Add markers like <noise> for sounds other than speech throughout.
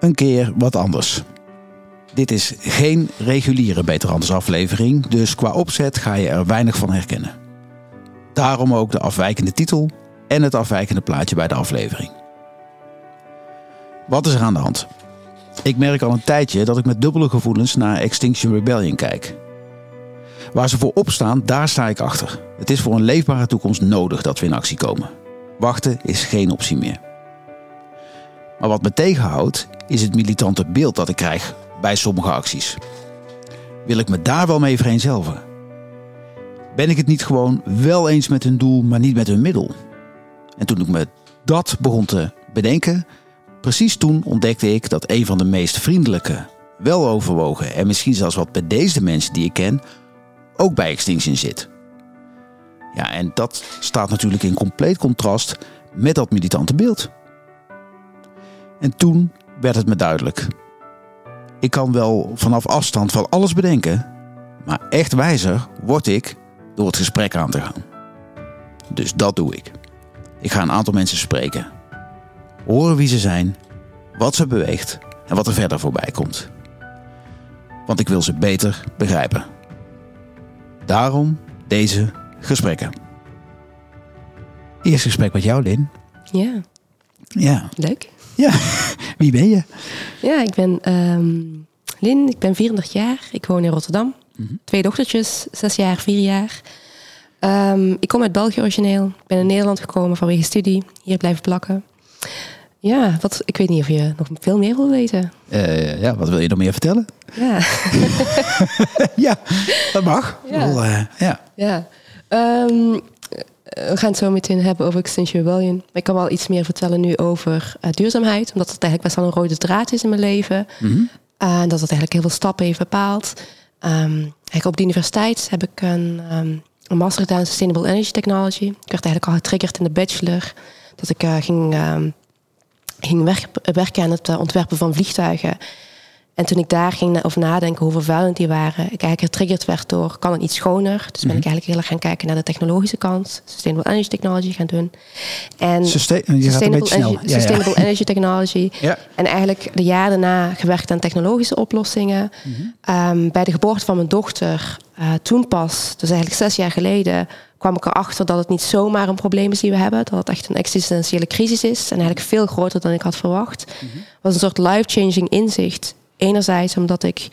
een keer wat anders. Dit is geen reguliere Beter Anders aflevering, dus qua opzet ga je er weinig van herkennen. Daarom ook de afwijkende titel en het afwijkende plaatje bij de aflevering. Wat is er aan de hand? Ik merk al een tijdje dat ik met dubbele gevoelens naar Extinction Rebellion kijk. Waar ze voor opstaan, daar sta ik achter. Het is voor een leefbare toekomst nodig dat we in actie komen. Wachten is geen optie meer. Maar wat me tegenhoudt, is het militante beeld dat ik krijg bij sommige acties. Wil ik me daar wel mee vereenzelvigen? Ben ik het niet gewoon wel eens met hun doel, maar niet met hun middel? En toen ik me dat begon te bedenken, precies toen ontdekte ik dat een van de meest vriendelijke, weloverwogen en misschien zelfs wat bedeesde mensen die ik ken, ook bij Extinction zit. Ja, en dat staat natuurlijk in compleet contrast met dat militante beeld. En toen werd het me duidelijk. Ik kan wel vanaf afstand van alles bedenken, maar echt wijzer word ik door het gesprek aan te gaan. Dus dat doe ik. Ik ga een aantal mensen spreken. Horen wie ze zijn, wat ze beweegt en wat er verder voorbij komt. Want ik wil ze beter begrijpen. Daarom deze gesprekken. Eerst gesprek met jou, Lin. Ja, Ja. leuk. Ja, <laughs> wie ben je? Ja, ik ben ehm Lin, ik ben 34 jaar. Ik woon in Rotterdam. Twee dochtertjes, zes jaar, vier jaar. Ehm, ik kom uit België origineel. Ik ben in Nederland gekomen vanwege studie. Hier blijven plakken. Ja, wat, ik weet niet of je nog veel meer wil weten. Eh, ja, wat wil je nog meer vertellen? Ja, <laughs> <laughs> Ja, dat mag. Ja. Bedoel, eh, ja. ja. Ehm, we gaan het zo meteen hebben over Extinction Rebellion. Maar ik kan wel iets meer vertellen nu over eh, duurzaamheid. Omdat het eigenlijk best wel een rode draad is in mijn leven. Mhm. En dat het eigenlijk heel veel stappen heeft bepaald. Eigenlijk op de universiteit heb ik een, ehm, een master gedaan in Sustainable Energy Technology. Ik werd eigenlijk al getriggerd in de bachelor. Dat ik eh, ging, ehm, ging werk- werken aan het eh, ontwerpen van vliegtuigen. En toen ik daar ging over nadenken hoe vervuilend die waren, ik eigenlijk getriggerd werd door, kan het iets schoner? Dus ben ik eigenlijk heel erg gaan kijken naar de technologische kant. Sustainable Energy Technology gaan doen. En Sustain- Sustainable, energy, Ja, ja. sustainable <laughs> energy Technology. Ja. En eigenlijk de jaren daarna gewerkt aan technologische oplossingen. Mhm. Ehm, bij de geboorte van mijn dochter, eh, toen pas, dus eigenlijk zes jaar geleden, kwam ik erachter dat het niet zomaar een probleem is die we hebben. Dat het echt een existentiële crisis is. En eigenlijk veel groter dan ik had verwacht. Mhm. Het was een soort life-changing inzicht. Enerzijds omdat ik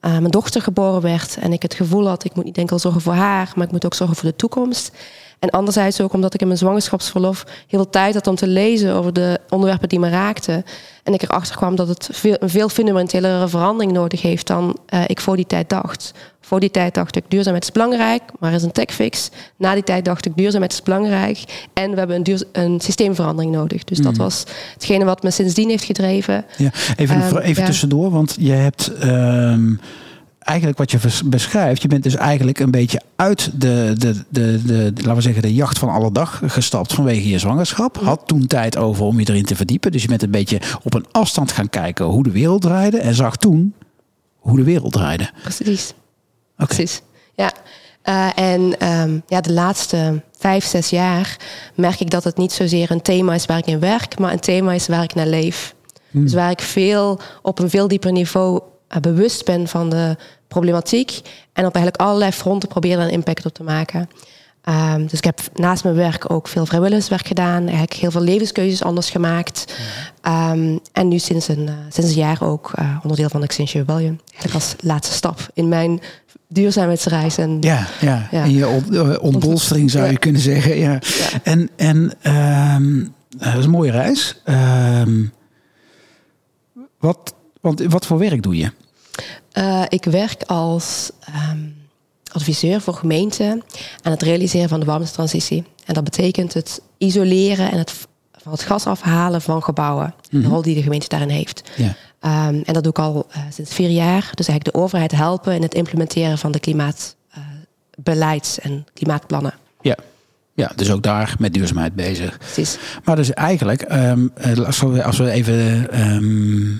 eh, mijn dochter geboren werd en ik het gevoel had, ik moet niet enkel zorgen voor haar, maar ik moet ook zorgen voor de toekomst. En anderzijds ook omdat ik in mijn zwangerschapsverlof heel veel tijd had om te lezen over de onderwerpen die me raakten. En ik erachter kwam dat het veel, een veel fundamentelere verandering nodig heeft dan eh, ik voor die tijd dacht. Voor die tijd dacht ik duurzaamheid is belangrijk, maar er is een techfix. Na die tijd dacht ik duurzaamheid is belangrijk en we hebben een, duur, een systeemverandering nodig. Dus dat was hetgene wat me sindsdien heeft gedreven. Ja, even, Ehm, even ja. tussendoor, want je hebt ehm, eigenlijk wat je beschrijft, je bent dus eigenlijk een beetje uit de, de, de, de, laten we zeggen, de jacht van alle dag gestapt vanwege je zwangerschap. Had toen tijd over om je erin te verdiepen. Dus je bent een beetje op een afstand gaan kijken hoe de wereld draaide en zag toen hoe de wereld draaide. Precies. Oké. Precies. Ja. Eh, en ehm, ja, de laatste vijf, zes jaar merk ik dat het niet zozeer een thema is waar ik in werk, maar een thema is waar ik naar leef. Dus waar ik veel op een veel dieper niveau eh, bewust ben van de problematiek en op eigenlijk allerlei fronten probeer er een impact op te maken. Ehm, dus ik heb naast mijn werk ook veel vrijwilligerswerk gedaan, eigenlijk heel veel levenskeuzes anders gemaakt. Ehm, en nu sinds een, eh, sinds een jaar ook eh, onderdeel van Extinction Rebellion. Eigenlijk als laatste stap in mijn duurzaamheidsreis. En Ja, ja. Ja. in je eh, ontbolstering zou je Ja. kunnen zeggen. Ja. En, en ehm, dat is een mooie reis. Wat, want wat voor werk doe je? Ik werk als adviseur voor gemeenten aan het realiseren van de warmtetransitie. En dat betekent het isoleren en het, van het gas afhalen van gebouwen. De rol die de gemeente daarin heeft. Ja. Ehm, en dat doe ik al eh, sinds vier jaar. Dus eigenlijk de overheid helpen in het implementeren van de klimaatbeleids- en klimaatplannen. Ja. ja, dus ook daar met duurzaamheid bezig. Precies. Maar dus eigenlijk, eh, als, we, als we even ehm,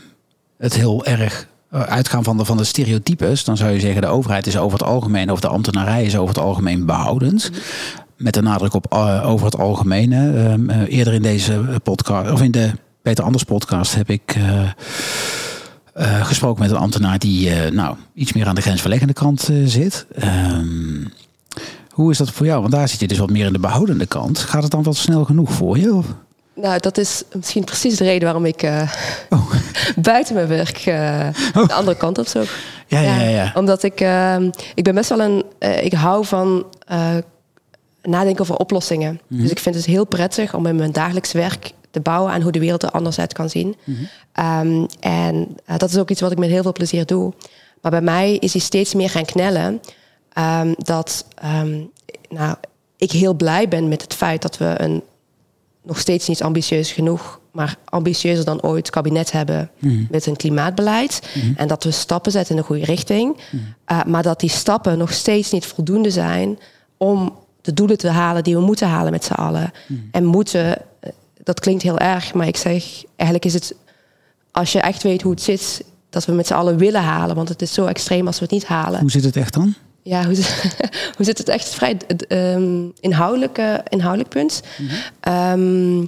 het heel erg uitgaan van de, van de stereotypes, dan zou je zeggen de overheid is over het algemeen, of de ambtenarij is over het algemeen behoudend. Met de nadruk op eh, over het algemene. Ehm, eh, eerder in deze podcast, of in de Peter Anders podcast heb ik gesproken met een ambtenaar die nou, iets meer aan de grensverleggende kant zit. Ehm, hoe is dat voor jou? Want daar zit je dus wat meer in de behoudende kant. Gaat het dan wel snel genoeg voor je? Of? Nou, dat is misschien precies de reden waarom ik uh, <laughs> oh. <laughs> buiten mijn werk uh, de andere kant op zoek. Ja, ja, ja, ja. Omdat ik, uh, ik ben best wel een, ik hou van nadenken over oplossingen. Mhm. Dus ik vind het heel prettig om in mijn dagelijks werk te bouwen aan hoe de wereld er anders uit kan zien. Mhm. um, en dat is ook iets wat ik met heel veel plezier doe. Maar bij mij is hij steeds meer gaan knellen. Um, dat um, nou, ik heel blij ben met het feit dat we een nog steeds niet ambitieus genoeg, maar ambitieuzer dan ooit kabinet hebben mhm. met een klimaatbeleid. Mhm. En dat we stappen zetten in de goede richting. Mhm. Eh, maar dat die stappen nog steeds niet voldoende zijn om de doelen te halen die we moeten halen met z'n allen. En moeten, eh, dat klinkt heel erg, maar ik zeg eigenlijk is het, als je echt weet hoe het zit, dat we met z'n allen willen halen. Want het is zo extreem als we het niet halen. Hoe zit het echt dan? Ja, hoe, <laughs> hoe zit het echt vrij um, inhoudelijk, inhoudelijk punt? Mhm. Ehm,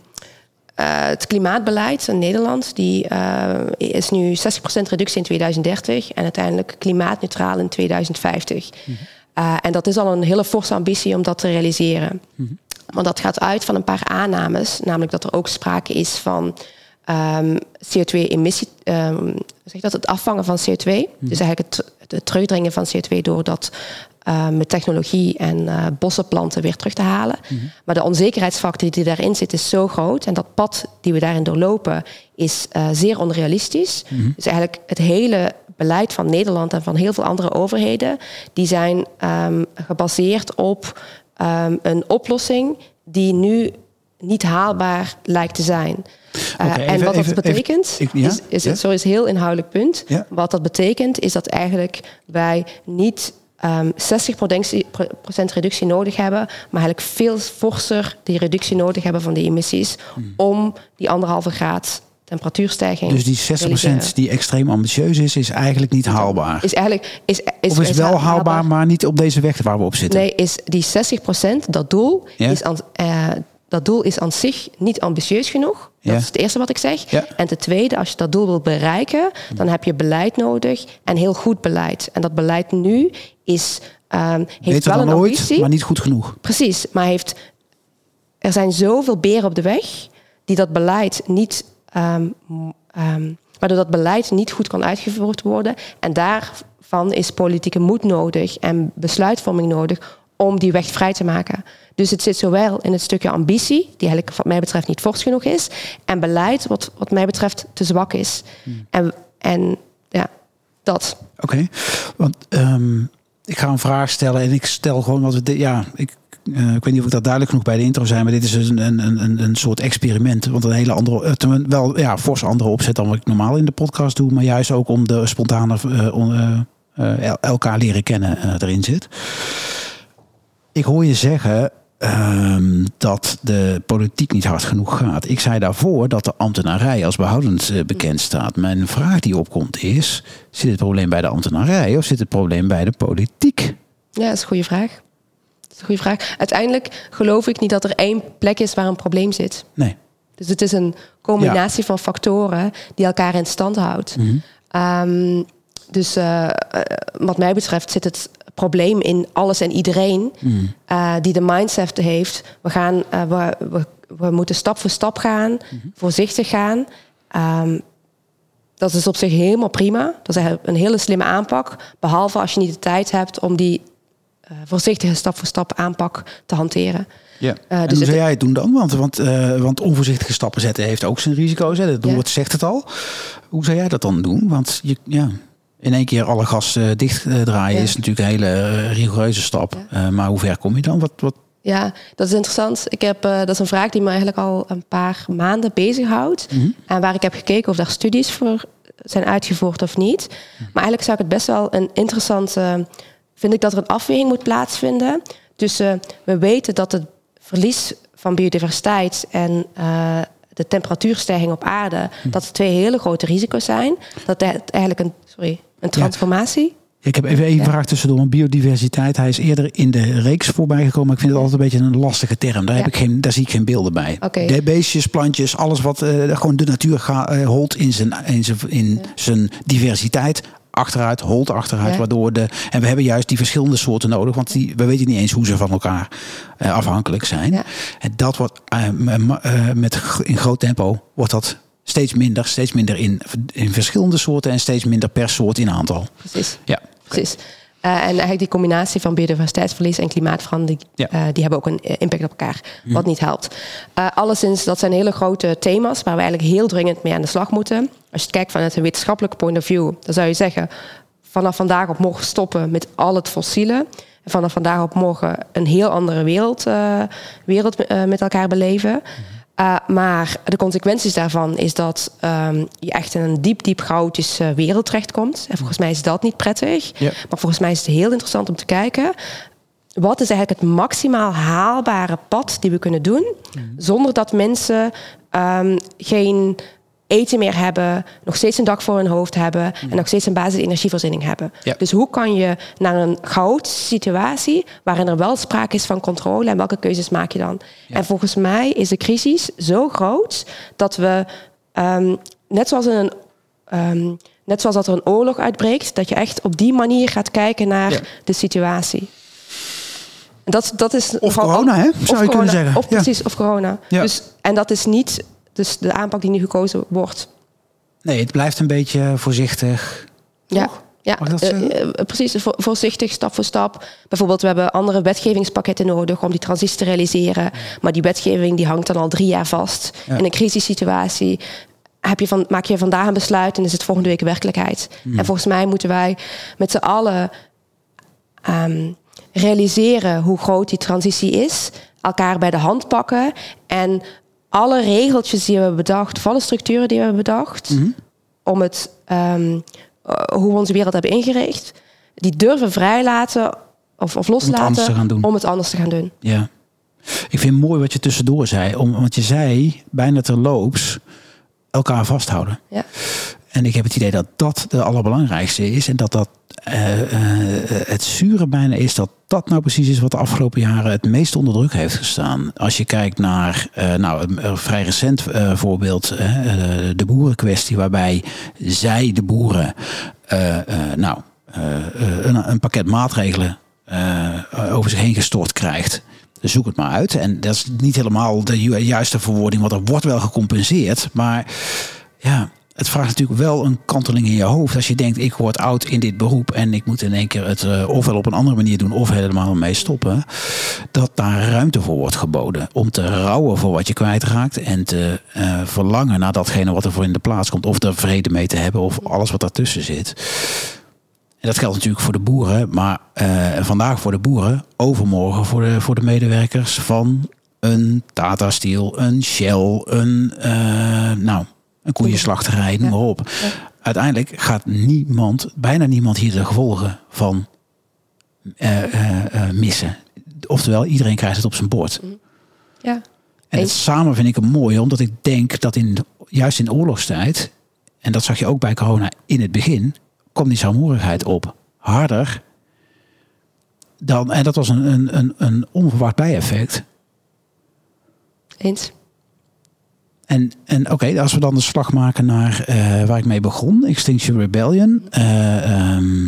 eh, het klimaatbeleid in Nederland die, uh, is nu 60% reductie in 2030 en uiteindelijk klimaatneutraal in 2050. Mhm. Eh, en dat is al een hele forse ambitie om dat te realiseren. Mm Want dat gaat uit van een paar aannames, namelijk dat er ook sprake is van um, CO2-emissie, zeg dat, het afvangen van CO2. Mhm. Dus eigenlijk het het terugdringen van CO2 door dat uh, met technologie en uh, bossenplanten weer terug te halen. Mhm. Maar de onzekerheidsfactor die daarin zit is zo groot. En dat pad die we daarin doorlopen is uh, zeer onrealistisch. Mm Dus eigenlijk het hele beleid van Nederland en van heel veel andere overheden... die zijn um, gebaseerd op um, een oplossing die nu niet haalbaar lijkt te zijn. Uh, en wat dat betekent, is, is, ja? sorry, is een heel inhoudelijk punt. Ja? Wat dat betekent, is dat eigenlijk wij niet um, ehm, 60% reductie nodig hebben, maar eigenlijk veel forser die reductie nodig hebben van die emissies hmm. om die anderhalve graad temperatuurstijging. Dus die 60% die extreem ambitieus is, is eigenlijk niet haalbaar. Is eigenlijk, is, is, of is, wel haalbaar, maar niet op deze weg waar we op zitten? Nee, is die 60%, dat doel, is aan, uh, dat doel is aan zich niet ambitieus genoeg. Dat is het eerste wat ik zeg. En ten tweede, als je dat doel wilt bereiken, dan heb je beleid nodig en heel goed beleid. En dat beleid nu is, um, heeft wel een ambitie. Ooit, maar niet goed genoeg. Precies, maar heeft, er zijn zoveel beren op de weg die dat beleid niet, um, um, waardoor dat beleid niet goed kan uitgevoerd worden. En daarvan is politieke moed nodig en besluitvorming nodig om die weg vrij te maken. Dus het zit zowel in het stukje ambitie, die eigenlijk wat mij betreft niet fors genoeg is, en beleid wat wat mij betreft te zwak is. Hmm. En, en ja, dat. Oké, want um, ik ga een vraag stellen en ik stel gewoon wat we. Ja, ik, uh, ik weet niet of ik dat duidelijk genoeg bij de intro zijn, maar dit is dus een, een, een, een soort experiment. Want een hele andere, uh, wel ja, fors andere opzet dan wat ik normaal in de podcast doe, maar juist ook om de spontane uh, elkaar leren kennen erin zit. Ik hoor je zeggen, Um, dat de politiek niet hard genoeg gaat. Ik zei daarvoor dat de ambtenarij als behoudend uh, bekend staat. Mijn vraag die opkomt is: zit het probleem bij de ambtenarij of zit het probleem bij de politiek? Ja, dat is een goede vraag. Dat is een goede vraag. Uiteindelijk geloof ik niet dat er één plek is waar een probleem zit. Nee. Dus het is een combinatie van factoren die elkaar in stand houdt. Mm um, dus uh, wat mij betreft zit het probleem in alles en iedereen mm. uh, die de mindset heeft. We, gaan, uh, we, we, we, moeten stap voor stap gaan, mm -hmm. voorzichtig gaan. Um, dat is op zich helemaal prima. Dat is een hele slimme aanpak. Behalve als je niet de tijd hebt om die uh, voorzichtige stap voor stap aanpak te hanteren. Ja. Uh, dus hoe zou jij het doen dan? Want, want, uh, want onvoorzichtige stappen zetten heeft ook zijn risico's. Hè? Het woord ja. zegt het al. Hoe zou jij dat dan doen? Want je, ja, in één keer alle gas uh, dichtdraaien is natuurlijk een hele uh, rigoureuze stap. Uh, maar hoe ver kom je dan? Wat, wat... Ja, dat is interessant. Ik heb, dat is een vraag die me eigenlijk al een paar maanden bezighoudt. Mm -hmm. En waar ik heb gekeken of daar studies voor zijn uitgevoerd of niet. Mm -hmm. Maar eigenlijk zou ik het best wel een interessante... vind ik dat er een afweging moet plaatsvinden. tussen we weten dat het verlies van biodiversiteit en de temperatuurstijging op aarde, -hmm. dat er twee hele grote risico's zijn. Dat het eigenlijk een, sorry, een transformatie. Ik heb even één vraag tussendoor. Biodiversiteit, hij is eerder in de reeks voorbij gekomen. Ik vind het altijd een beetje een lastige term. Daar, heb ik geen, daar zie ik geen beelden bij. De beestjes, plantjes, alles wat eh, gewoon de natuur eh, holt in zijn, in zijn, in zijn diversiteit. Achteruit, holt achteruit. Ja. Waardoor de, en we hebben juist die verschillende soorten nodig. Want die, we weten niet eens hoe ze van elkaar eh, afhankelijk zijn. Ja. En dat wordt met, in groot tempo wordt dat steeds minder. Steeds minder in, in verschillende soorten en steeds minder per soort in aantal. Precies. Ja. Precies. Eh, en eigenlijk die combinatie van biodiversiteitsverlies en klimaatverandering, Ja. eh, die hebben ook een eh, impact op elkaar, wat niet helpt. Eh alleszins, dat zijn hele grote thema's waar we eigenlijk heel dringend mee aan de slag moeten. Als je het kijkt vanuit een wetenschappelijke point of view, dan zou je zeggen, vanaf vandaag op morgen stoppen met al het fossiele. En vanaf vandaag op morgen een heel andere wereld, wereld met elkaar beleven. Uh, maar de consequenties daarvan is dat um, je echt in een diep, diep chaotische wereld terechtkomt. En volgens mij is dat niet prettig. Ja. Maar volgens mij is het heel interessant om te kijken. Wat is eigenlijk het maximaal haalbare pad die we kunnen doen. Zonder dat mensen um, geen eten meer hebben, nog steeds een dak voor hun hoofd hebben en nog steeds een basis energievoorziening hebben. Ja. Dus hoe kan je naar een chaotische situatie waarin er wel sprake is van controle en welke keuzes maak je dan? En volgens mij is de crisis zo groot dat we um, net zoals in een um, net zoals dat er een oorlog uitbreekt, dat je echt op die manier gaat kijken naar Ja. de situatie. Dat, dat is Of corona, hè? Zou je corona, kunnen zeggen. Of precies, of corona. Ja. Dus, en dat is niet dus de aanpak die nu gekozen wordt. Nee, het blijft een beetje voorzichtig. Ja, ja eh, eh, precies. Vo- Voorzichtig, stap voor stap. Bijvoorbeeld, we hebben andere wetgevingspakketten nodig om die transitie te realiseren. Maar die wetgeving die hangt dan al drie jaar vast. Ja. In een crisissituatie heb je van, maak je vandaag een besluit en is het volgende week werkelijkheid. Hmm. En volgens mij moeten wij met z'n allen ehm, realiseren hoe groot die transitie is. Elkaar bij de hand pakken en alle regeltjes die we hebben bedacht, of alle structuren die we hebben bedacht, Mhm. om het, ehm, eh, hoe we onze wereld hebben ingericht, die durven vrijlaten of, of loslaten gaan doen. om het anders te gaan doen. Ja. Ik vind het mooi wat je tussendoor zei. Om, want je zei bijna terloops elkaar vasthouden. Ja. En ik heb het idee dat dat de allerbelangrijkste is. En dat dat eh, eh, het zure bijna is dat dat nou precies is wat de afgelopen jaren het meest onder druk heeft gestaan. Als je kijkt naar eh, nou, een, vrij recent voorbeeld, de boerenkwestie, waarbij zij, de boeren, nou, een, een pakket maatregelen over zich heen gestort krijgt. Zoek het maar uit. En dat is niet helemaal de ju- juiste verwoording, want er wordt wel gecompenseerd. Maar ja, het vraagt natuurlijk wel een kanteling in je hoofd. Als je denkt, ik word oud in dit beroep en ik moet in één keer het eh, ofwel op een andere manier doen of helemaal mee stoppen. Dat daar ruimte voor wordt geboden. Om te rouwen voor wat je kwijtraakt en te eh, verlangen naar datgene wat er voor in de plaats komt. Of er vrede mee te hebben of alles wat daartussen zit. En dat geldt natuurlijk voor de boeren, maar eh, vandaag voor de boeren, overmorgen voor de, voor de medewerkers van een Tata Steel, een Shell, een, nou, een koeienslachterij, noem maar op. Uiteindelijk gaat niemand, bijna niemand hier de gevolgen van eh, eh, eh, missen. Oftewel, iedereen krijgt het op zijn bord. Ja. En het samen vind ik hem mooi, omdat ik denk dat in, juist in oorlogstijd, en dat zag je ook bij corona in het begin, kwam die saamhorigheid op. Harder dan, en dat was een, een, een, een onverwacht bijeffect. Eens. En, en oké, als we dan de slag maken naar eh, waar ik mee begon, Extinction Rebellion. eh, ehm,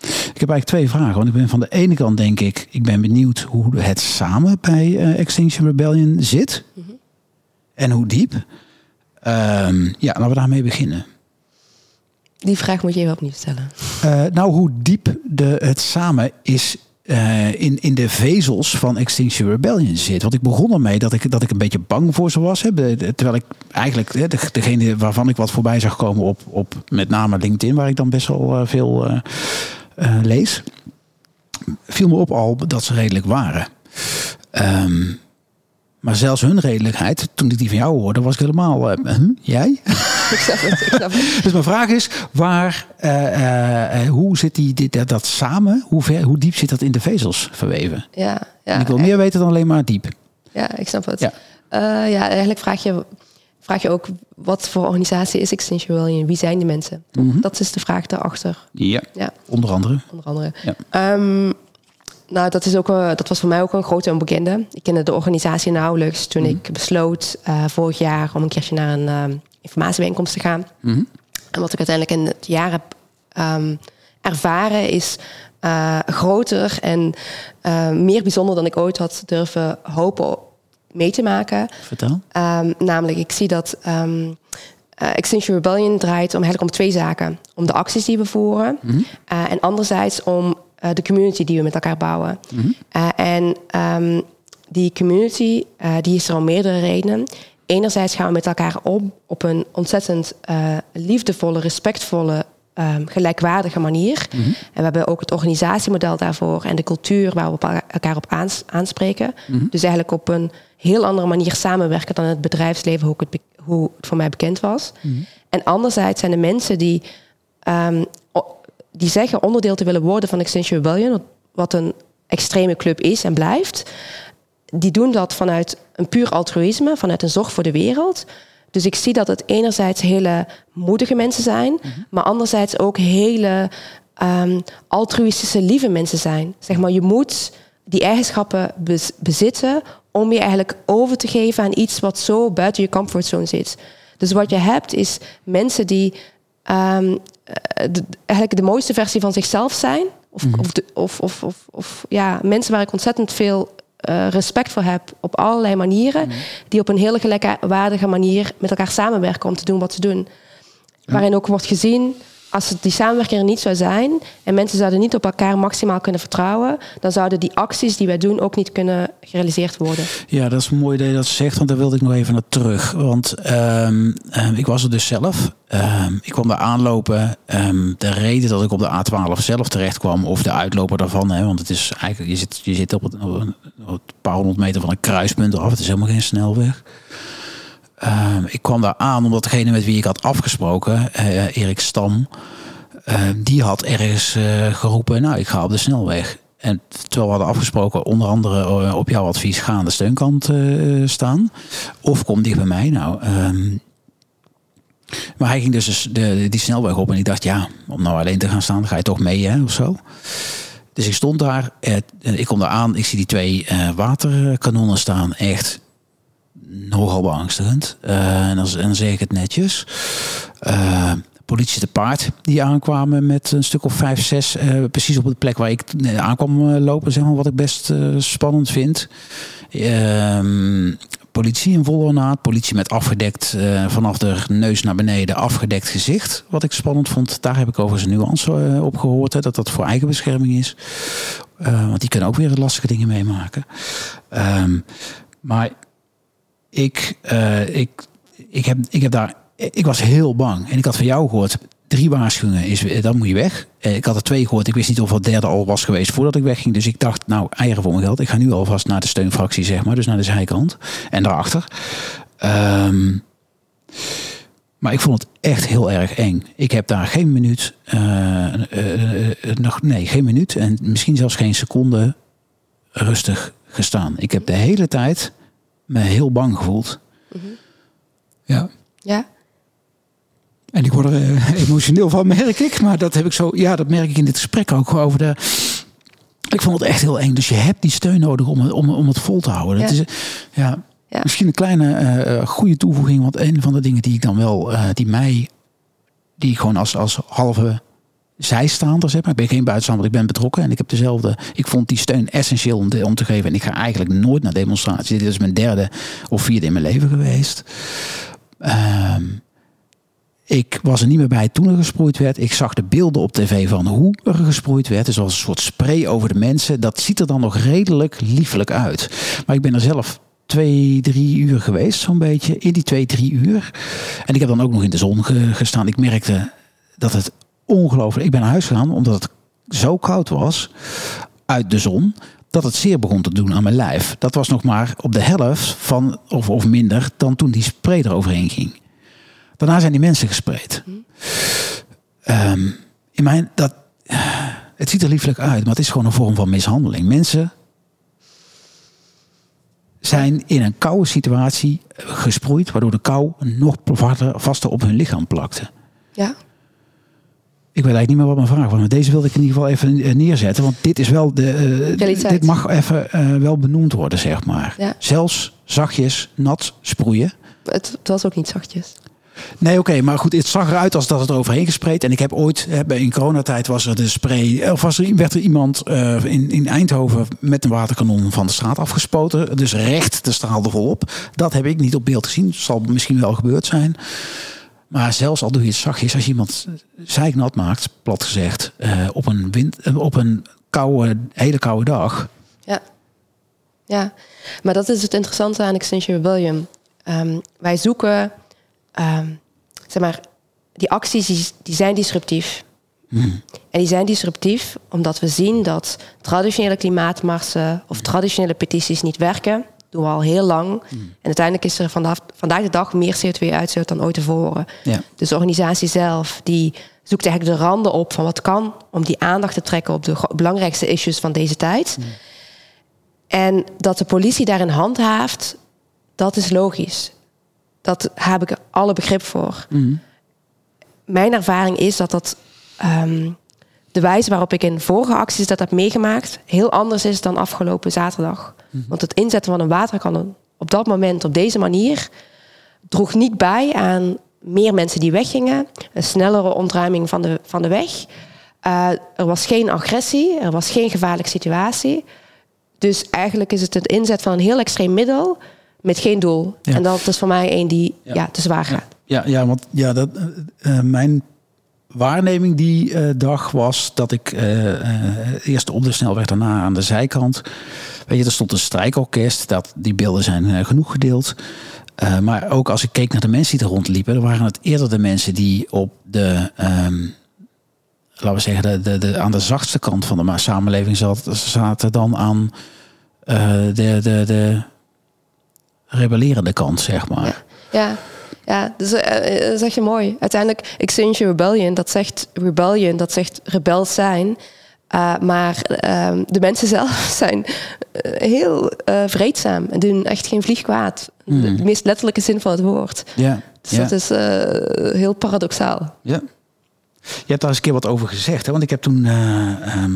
ik heb eigenlijk twee vragen. Want ik ben van de ene kant denk ik, ik ben benieuwd hoe het samen bij eh, Extinction Rebellion zit. En hoe diep. Ehm, ja, laten we daarmee beginnen. Die vraag moet je even opnieuw stellen. Nou, hoe diep de, het samen is eh, in, in de vezels van Extinction Rebellion zit. Want ik begon ermee dat ik, dat ik een beetje bang voor ze was. Hè, terwijl ik eigenlijk hè, de, degene waarvan ik wat voorbij zag komen op, op met name LinkedIn, waar ik dan best wel eh, veel eh, lees, viel me op al dat ze redelijk waren. Ehm, maar zelfs hun redelijkheid, toen ik die van jou hoorde, was ik helemaal. eh, huh? jij? <laughs> ik snap het, ik snap het. <laughs> Dus mijn vraag is, waar, eh, eh, hoe zit die, dit, dat, dat samen? Hoe, ver, hoe diep zit dat in de vezels verweven? Ja, ja, en ik wil meer weten dan alleen maar diep. ja, ik snap het. Ja. Ja. eigenlijk vraag je... vraag je ook wat voor organisatie is Extinction Rebellion? Wie zijn die mensen? Mhm. Dat is de vraag daarachter. Ja, Ja. onder andere. Onder andere. Ja. Ehm, nou, dat, is ook, dat was voor mij ook een grote onbekende. Ik kende de organisatie nauwelijks toen ik besloot eh, vorig jaar om een keertje naar een ehm, informatiebijeenkomst te gaan. Mhm. En wat ik uiteindelijk in het jaar heb ehm, ervaren is eh, groter en eh, meer bijzonder dan ik ooit had durven hopen mee te maken. Vertel. Ehm, namelijk, ik zie dat Extinction Rebellion draait om, eigenlijk om twee zaken. Om de acties die we voeren. eh, en anderzijds om eh, de community die we met elkaar bouwen. Eh, en ehm, die community, eh, die is er om meerdere redenen. Enerzijds gaan we met elkaar om op een ontzettend liefdevolle, respectvolle, ehm, gelijkwaardige manier. En we hebben ook het organisatiemodel daarvoor en de cultuur waar we op elkaar op aans- aanspreken. Dus eigenlijk op een heel andere manier samenwerken dan het bedrijfsleven, hoe, ik het, hoe het voor mij bekend was. En anderzijds zijn de mensen die, ehm, die zeggen onderdeel te willen worden van Extinction Rebellion, wat- een extreme club is en blijft, die doen dat vanuit een puur altruïsme, vanuit een zorg voor de wereld. Dus ik zie dat het enerzijds hele moedige mensen zijn, maar anderzijds ook hele ehm, altruïstische, lieve mensen zijn. Zeg maar, je moet die eigenschappen bez- bezitten om je eigenlijk over te geven aan iets wat zo buiten je comfortzone zit. Dus wat je hebt is mensen die ehm, eh, de- eigenlijk de mooiste versie van zichzelf zijn. Of, of, de- of, of, of, of ja, mensen waar ik ontzettend veel eh, respect voor heb op allerlei manieren. Die op een hele gelijkwaardige manier met elkaar samenwerken om te doen wat ze doen. Waarin ook wordt gezien, als het die samenwerking er niet zou zijn en mensen zouden niet op elkaar maximaal kunnen vertrouwen, dan zouden die acties die wij doen ook niet kunnen gerealiseerd worden. Ja, dat is mooi dat je dat zegt, want daar wilde ik nog even naar terug. Want ehm, ehm, ik was er dus zelf. Ehm, ik kwam daar aanlopen. De reden dat ik op de A12 zelf terecht kwam, of de uitloper daarvan, hè, want het is eigenlijk, je zit, je zit op, het, een op een paar honderd meter van een kruispunt af. Het is helemaal geen snelweg. Ehm, ik kwam daar aan omdat degene met wie ik had afgesproken, eh, Erik Stam, eh, die had ergens eh, geroepen, nou ik ga op de snelweg. En terwijl we hadden afgesproken, onder andere eh, op jouw advies, ga aan de steunkant staan. Of kom dicht bij mij. Nou, ehm, maar hij ging dus de, die snelweg op en ik dacht, ja, om nou alleen te gaan staan, ga je toch mee hè, of zo. Dus ik stond daar, ik kom daar aan, ik zie die twee waterkanonnen staan, echt nogal beangstigend. Eh, en, dan, en dan zeg ik het netjes. Eh, politie te paard die aankwamen met een stuk of vijf, zes, eh, precies op de plek waar ik aankwam lopen, zeg maar, wat ik best spannend vind. Ehm, politie in volle ornaat, politie met afgedekt vanaf de neus naar beneden, afgedekt gezicht, wat ik spannend vond. Daar heb ik overigens een nuance op gehoord, hè, dat dat voor eigen bescherming is. Want die kunnen ook weer lastige dingen meemaken. Ehm, maar ik, eh, ik, ik, heb, ik heb daar, ik was heel bang. En ik had van jou gehoord, drie waarschuwingen, is, dan moet je weg. Eh, Ik had er twee gehoord, ik wist niet of het derde al was geweest voordat ik wegging. Dus ik dacht, nou, eieren voor mijn geld. Ik ga nu alvast naar de steunfractie, zeg maar. Dus naar de zijkant. En daarachter. Ehm, maar ik vond het echt heel erg eng. Ik heb daar geen minuut, eh, eh, eh, nog, nee, geen minuut en misschien zelfs geen seconde rustig gestaan. Ik heb de hele tijd me heel bang gevoeld. Ja. Ja, En ik word er eh, emotioneel van, merk ik. Maar dat heb ik zo, ja, dat merk ik in dit gesprek ook over de. Ik vond het echt heel eng. Dus je hebt die steun nodig om, het- om, om het vol te houden. Dat Ja. is, eh, ja, Ja. Misschien een kleine eh, goede toevoeging. Want een van de dingen die ik dan wel, die mij, die ik gewoon als, als halve zijstaander zeg maar. Ik ben geen buitenstaander, want ik ben betrokken. En ik heb dezelfde, ik vond die steun essentieel om, te- geven. En ik ga eigenlijk nooit naar demonstraties. Dit is mijn derde of vierde in mijn leven geweest. Ehm, ik was er niet meer bij toen er gesproeid werd. Ik zag de beelden op tv van hoe er gesproeid werd. Dus als een soort spray over de mensen. Dat ziet er dan nog redelijk liefelijk uit. Maar ik ben er zelf twee, drie uur geweest, zo'n beetje. In die twee, drie uur. En ik heb dan ook nog in de zon ge- gestaan. Ik merkte dat het ongelooflijk... Ik ben naar huis gegaan omdat het zo koud was uit de zon dat het zeer begon te doen aan mijn lijf. Dat was nog maar op de helft van, of, of minder, dan toen die spray eroverheen ging. Daarna zijn die mensen gespreid. Ehm, in mijn, dat, het ziet er lieflijk uit, maar het is gewoon een vorm van mishandeling. Mensen zijn in een koude situatie gesproeid, waardoor de kou nog vaster, vaster op hun lichaam plakte. Ja. Ik weet eigenlijk niet meer wat mijn vraag was, maar deze wilde ik in ieder geval even eh, neerzetten, want dit is wel de. eh, dit mag even eh, wel benoemd worden, zeg maar. Ja. Zelfs zachtjes nat sproeien. Het, het was ook niet zachtjes. Nee, oké, maar goed, het zag eruit als dat het overheen gespreid. En ik heb ooit, in coronatijd was er de spray, of was er, werd er iemand in, in Eindhoven met een waterkanon van de straat afgespoten. Dus recht de straal er volop. Dat heb ik niet op beeld gezien. Zal misschien wel gebeurd zijn. Maar zelfs al doe je het zachtjes, als je iemand zeiknat maakt, plat gezegd, eh, op een, wind, eh, op een koude, hele koude dag. Ja. Ja, maar dat is het interessante aan Extinction Rebellion. Ehm, wij zoeken, ehm, zeg maar, die acties die, die zijn disruptief. En die zijn disruptief omdat we zien dat traditionele klimaatmarsen of traditionele petities niet werken. Doen we al heel lang. En uiteindelijk is er vandaag, vandaag de dag meer CO2-uitstoot dan ooit tevoren. Ja. Dus de organisatie zelf die zoekt eigenlijk de randen op van wat kan om die aandacht te trekken op de belangrijkste issues van deze tijd. En dat de politie daarin handhaaft, dat is logisch. Dat heb ik alle begrip voor. Mijn ervaring is dat dat ehm, de wijze waarop ik in vorige acties dat heb meegemaakt heel anders is dan afgelopen zaterdag. Want het inzetten van een waterkanon op dat moment op deze manier droeg niet bij aan meer mensen die weggingen, een snellere ontruiming van de, van de weg. Eh, er was geen agressie, er was geen gevaarlijke situatie. Dus eigenlijk is het het inzet van een heel extreem middel met geen doel. Ja. En dat is voor mij een die Ja. ja. te zwaar gaat. Ja, ja want ja, dat, eh, eh, mijn waarneming die eh, dag was dat ik eh, eh, eerst op de snelweg, daarna aan de zijkant. Weet je, er stond een strijkorkest. Dat, die beelden zijn genoeg gedeeld. Maar ook als ik keek naar de mensen die er rondliepen, dan waren het eerder de mensen die op de, ehm, laten we zeggen, de, de, de, aan de zachtste kant van de samenleving zat, zaten dan aan de, de, de rebellerende kant, zeg maar. Ja, ja dus eh, eh, dat zeg je mooi. Uiteindelijk, Extinction Rebellion, dat zegt rebellion, dat zegt rebels zijn. Uh, maar ehm, de mensen <laughs> zelf zijn eh, heel eh, vreedzaam en doen echt geen vlieg kwaad. De, de meest letterlijke zin van het woord. Ja, Dus ja. dat is eh, heel paradoxaal. Ja. Je hebt daar eens een keer wat over gezegd. Hè? Want ik heb toen eh, ehm,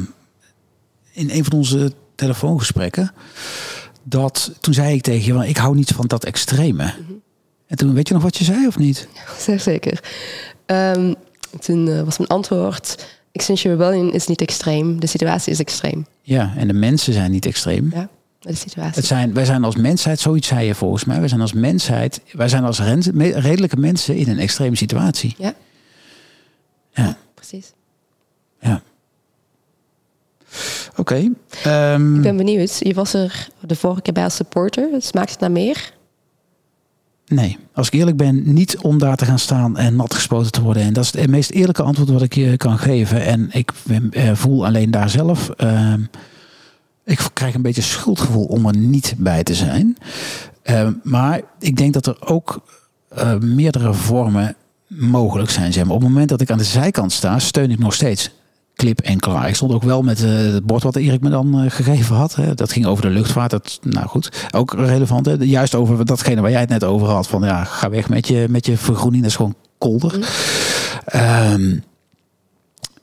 in een van onze telefoongesprekken... dat toen zei ik tegen je, ik hou niet van dat extreme. En toen, weet je nog wat je zei of niet? <laughs> Zeer zeker. Ehm, toen eh, was mijn antwoord... Extinction Rebellion is niet extreem, de situatie is extreem. Ja, en de mensen zijn niet extreem. Ja, de situatie. Het zijn, wij zijn als mensheid, zoiets zei je volgens mij... wij zijn als mensheid, wij zijn als redelijke mensen in een extreme situatie. Ja, Ja, precies. ja. Oké. ehm, Ik ben benieuwd. Je was er de vorige keer bij als supporter. Smaakt het naar meer? Nee, als ik eerlijk ben, niet om daar te gaan staan en nat gespoten te worden. En dat is het meest eerlijke antwoord wat ik je kan geven. En ik eh, voel alleen daar zelf. ehm, ik krijg een beetje schuldgevoel om er niet bij te zijn. Ehm, maar ik denk dat er ook eh, meerdere vormen mogelijk zijn. Zeg maar. Op het moment dat ik aan de zijkant sta, steun ik nog steeds klip en klaar. Ik stond ook wel met eh, het bord wat Erik me dan eh, gegeven had. Hè. Dat ging over de luchtvaart. Dat, nou goed, ook relevant. Hè. Juist over datgene waar jij het net over had. Van ja, ga weg met je, met je vergroening. Dat is gewoon kolder. Ehm,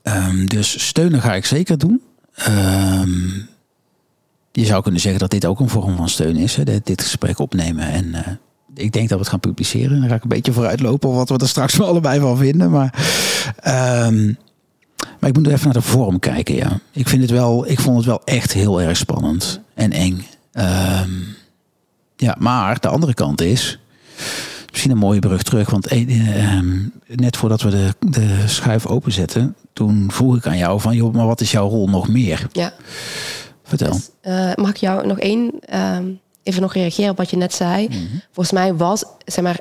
ehm, dus steunen ga ik zeker doen. Ehm, je zou kunnen zeggen dat dit ook een vorm van steun is. Hè. Dit, dit gesprek opnemen. En eh, ik denk dat we het gaan publiceren. Dan ga ik een beetje vooruitlopen op wat we er straks wel <laughs> allebei van vinden. Maar, maar ik moet even naar de vorm kijken. Ja. Ik, vind het wel, ik vond het wel echt heel erg spannend en eng. Ehm, ja, maar de andere kant is. Misschien een mooie brug terug. Want eh, ehm, net voordat we de, de schuif openzetten. Toen vroeg ik aan jou van. Joh, maar wat is jouw rol nog meer? Ja. Vertel. Dus, eh, mag ik jou nog één, ehm, even nog reageren op wat je net zei? Volgens mij was, zeg maar,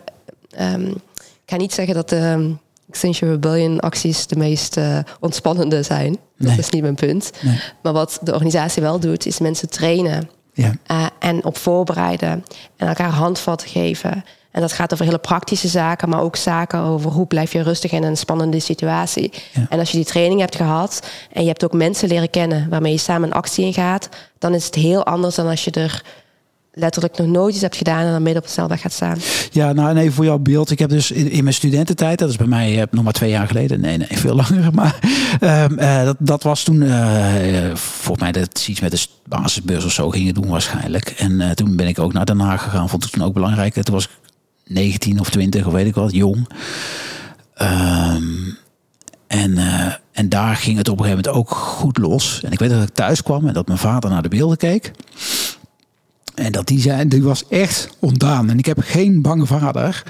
ik ga niet zeggen dat de Extinction Rebellion acties de meest eh, ontspannende zijn. Dat Nee. is niet mijn punt. Nee. Maar wat de organisatie wel doet, is mensen trainen Ja. eh, en op voorbereiden en elkaar handvatten geven. En dat gaat over hele praktische zaken, maar ook zaken over hoe blijf je rustig in een spannende situatie. Ja. En als je die training hebt gehad en je hebt ook mensen leren kennen waarmee je samen een actie ingaat, dan is het heel anders dan als je er letterlijk nog nooit iets hebt gedaan en dan midden op de snelweg gaat staan. Ja, nou nee, voor jouw beeld. Ik heb dus in, in mijn studententijd, dat is bij mij uh, nog maar twee jaar geleden. Nee, nee, veel <laughs> langer. Maar um, uh, dat, dat was toen, uh, volgens mij dat iets met de basisbeurs of zo gingen doen waarschijnlijk. En toen ben ik ook naar Den Haag gegaan. Vond ik toen ook belangrijk. Toen was ik 19 of 20 of weet ik wat, jong. Um, en, en daar ging het op een gegeven moment ook goed los. En ik weet dat ik thuis kwam en dat mijn vader naar de beelden keek. En dat die zei, die was echt ontdaan. En ik heb geen bange vader.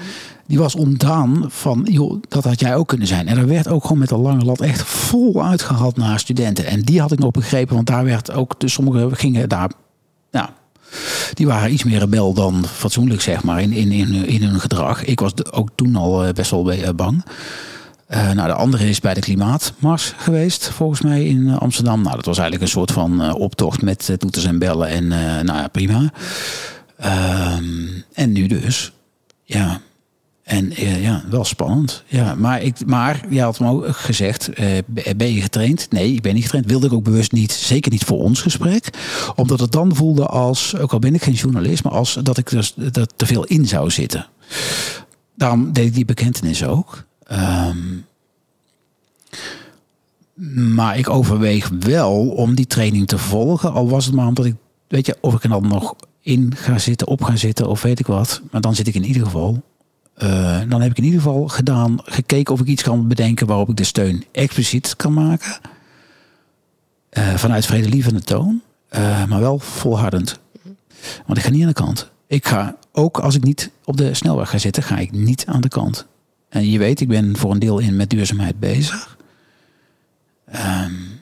Die was ontdaan van, joh, dat had jij ook kunnen zijn. En er werd ook gewoon met een lange lat echt vol uitgehaald naar studenten. En die had ik nog begrepen, want daar werd ook, dus sommigen gingen daar, ja, die waren iets meer rebel dan fatsoenlijk, zeg maar, in, in, in, in hun gedrag. Ik was ook toen al best wel bang. Uh, nou, de andere is bij de Klimaatmars geweest, volgens mij in uh, Amsterdam. Nou, dat was eigenlijk een soort van uh, optocht met toeters en bellen en nou ja, prima. en nu dus, ja. En ja, wel spannend. Ja, maar, ik, maar je had me ook gezegd, ben je getraind? Nee, ik ben niet getraind. Wilde ik ook bewust niet, zeker niet voor ons gesprek. Omdat het dan voelde als, ook al ben ik geen journalist, maar als dat ik dus dat te veel in zou zitten. Daarom deed ik die bekentenis ook. Um, maar ik overweeg wel om die training te volgen. Al was het maar omdat ik, weet je, of ik er dan nog in ga zitten, op ga zitten of weet ik wat. Maar dan zit ik in ieder geval. Uh, dan heb ik in ieder geval gedaan, gekeken of ik iets kan bedenken waarop ik de steun expliciet kan maken. Uh, vanuit vredelievende toon, uh, maar wel volhardend. Want ik ga niet aan de kant. Ik ga ook als ik niet op de snelweg ga zitten, ga ik niet aan de kant. En je weet, ik ben voor een deel in met duurzaamheid bezig. Um,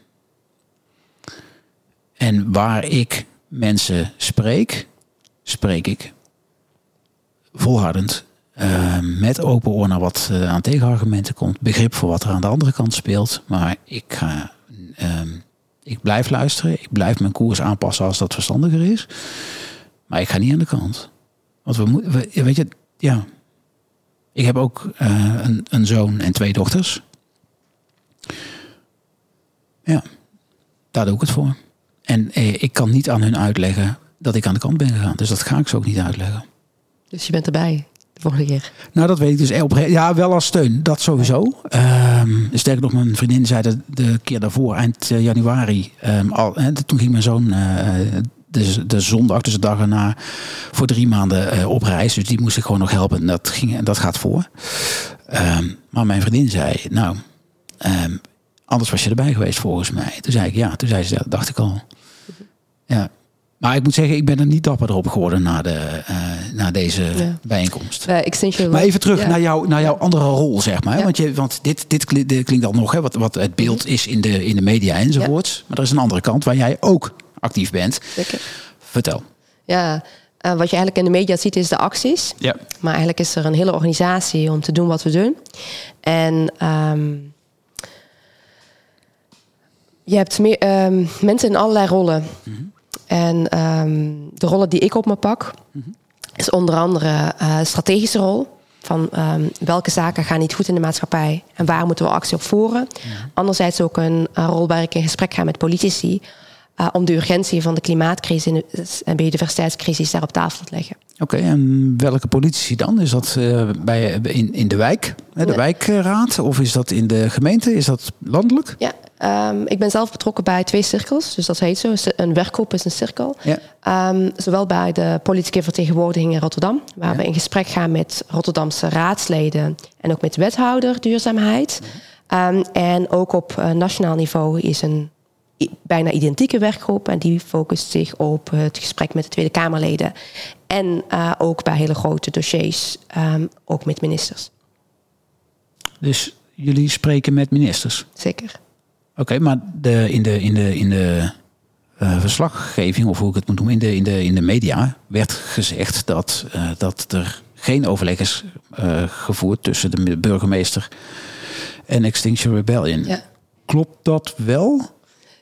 en waar ik mensen spreek, spreek ik volhardend. Uh, met open oor naar wat uh, aan tegenargumenten komt. Begrip voor wat er aan de andere kant speelt. Maar ik, ga, um, ik blijf luisteren. Ik blijf mijn koers aanpassen als dat verstandiger is. Maar ik ga niet aan de kant. Want we moeten, weet je, ja, ik heb ook uh, een, een, zoon en twee dochters. Ja, daar doe ik het voor. En eh, ik kan niet aan hun uitleggen dat ik aan de kant ben gegaan. Dus dat ga ik ze ook niet uitleggen. Dus je bent erbij de volgende keer? Nou, dat weet ik dus. Op, ja, wel als steun. Dat sowieso. Um, sterker nog, mijn vriendin zei dat de keer daarvoor, eind januari, um, al, en toen ging mijn zoon uh, de, de zondag, dus de dag erna, voor drie maanden uh, op reis. Dus die moest ik gewoon nog helpen. En dat, ging, en dat gaat voor. Um, maar mijn vriendin zei, nou, um, anders was je erbij geweest volgens mij. Toen zei ik ja, toen zei ze, dat dacht ik al. Ja. Maar ik moet zeggen, ik ben er niet dapper op geworden na, de, uh, na deze ja. bijeenkomst. Uh, extension maar even terug ja. naar, jou, naar jouw andere rol, zeg maar. Ja. Want, je, want dit, dit klinkt al nog, hè, wat, wat het beeld is in de, in de media enzovoorts. Maar er is een andere kant waar jij ook actief bent. Zeker. Vertel. Ja, uh, wat je eigenlijk in de media ziet is de acties. Ja. Maar eigenlijk is er een hele organisatie om te doen wat we doen. En um, je hebt meer, um, mensen in allerlei rollen. Mm -hmm. En um, de rollen die ik op me pak, mm -hmm. is onder andere uh, strategische rol. Van welke zaken gaan niet goed in de maatschappij en waar moeten we actie op voeren. Ja. Anderzijds ook een, een, rol waar ik in gesprek ga met politici. Uh, om de urgentie van de klimaatcrisis en biodiversiteitscrisis daar op tafel te leggen. Oké, okay, en welke politici dan? Is dat uh, bij, in, in de wijk, hè, de ja. wijkraad? Of is dat in de gemeente? Is dat landelijk? Ja, Um, ik ben zelf betrokken bij twee cirkels, dus dat heet zo. Een werkgroep is een cirkel. Ja. Um, zowel bij de politieke vertegenwoordiging in Rotterdam, waar ja. we in gesprek gaan met Rotterdamse raadsleden en ook met de wethouder duurzaamheid. Um, en ook op uh, nationaal niveau is een bijna identieke werkgroep en die focust zich op het gesprek met de Tweede Kamerleden en uh, ook bij hele grote dossiers, ook met ministers. Dus jullie spreken met ministers? Zeker. Oké, okay, maar de, in de, in de, in de uh, verslaggeving, of hoe ik het moet noemen, in de, in de, in de media werd gezegd dat, uh, dat er geen overleg is gevoerd tussen de burgemeester en Extinction Rebellion. Ja. Klopt dat wel?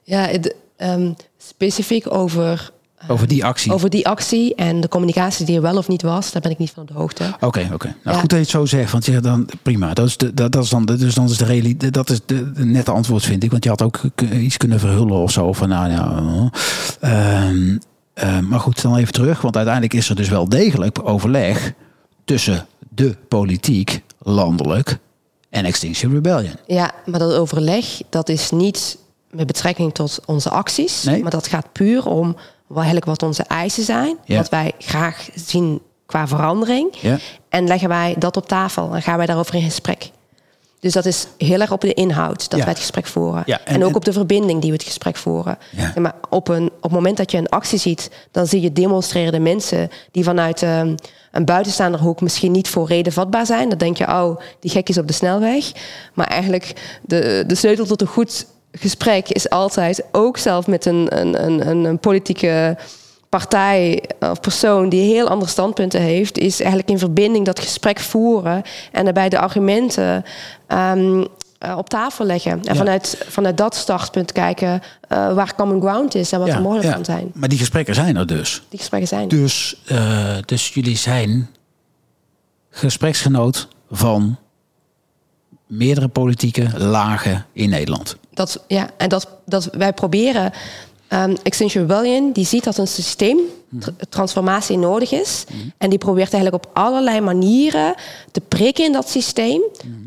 Ja, het, um, specifiek over over die actie? Over die actie en de communicatie die er wel of niet was, daar ben ik niet van op de hoogte. Oké, okay, oké. Okay. Nou, ja. goed dat je het zo zegt, want ja, dan prima. Dat is, de, dat, dat is dan, dus dan is de realiteit, dat is de, de, nette antwoord, vind ik. Want je had ook iets kunnen verhullen of zo van, nou ja. Um, Eh, maar goed, dan even terug. Want uiteindelijk is er dus wel degelijk overleg tussen de politiek, landelijk en Extinction Rebellion. Ja, maar dat overleg, dat is niet met betrekking tot onze acties. Nee. Maar dat gaat puur om wat, eigenlijk wat onze eisen zijn. Ja. Wat wij graag zien qua verandering. Ja. En leggen wij dat op tafel en gaan wij daarover in gesprek. Dus dat is heel erg op de inhoud dat Ja. wij het gesprek voeren. Ja, en- en, ook en- op de verbinding die we het gesprek voeren. Ja. Maar op, een, op het moment dat je een actie ziet, dan zie je demonstrerende mensen die vanuit ehm, een buitenstaander hoek misschien niet voor reden vatbaar zijn. Dan denk je, oh, die gekjes op de snelweg. Maar eigenlijk de, de sleutel tot een goed gesprek is altijd ook zelf met een, een, een, een, politieke partij of persoon die heel andere standpunten heeft, is eigenlijk in verbinding dat gesprek voeren en daarbij de argumenten ehm, eh, op tafel leggen. En Ja. vanuit, vanuit dat startpunt kijken eh, waar common ground is en wat er mogelijk ja. kan zijn. Maar die gesprekken zijn er dus. Die gesprekken zijn. Dus, eh, dus jullie zijn gespreksgenoot van meerdere politieke lagen in Nederland. Dat, ja, en dat, dat wij proberen. ehm Extinction Rebellion die ziet dat een systeem tr- transformatie nodig is. En die probeert eigenlijk op allerlei manieren te prikken in dat systeem.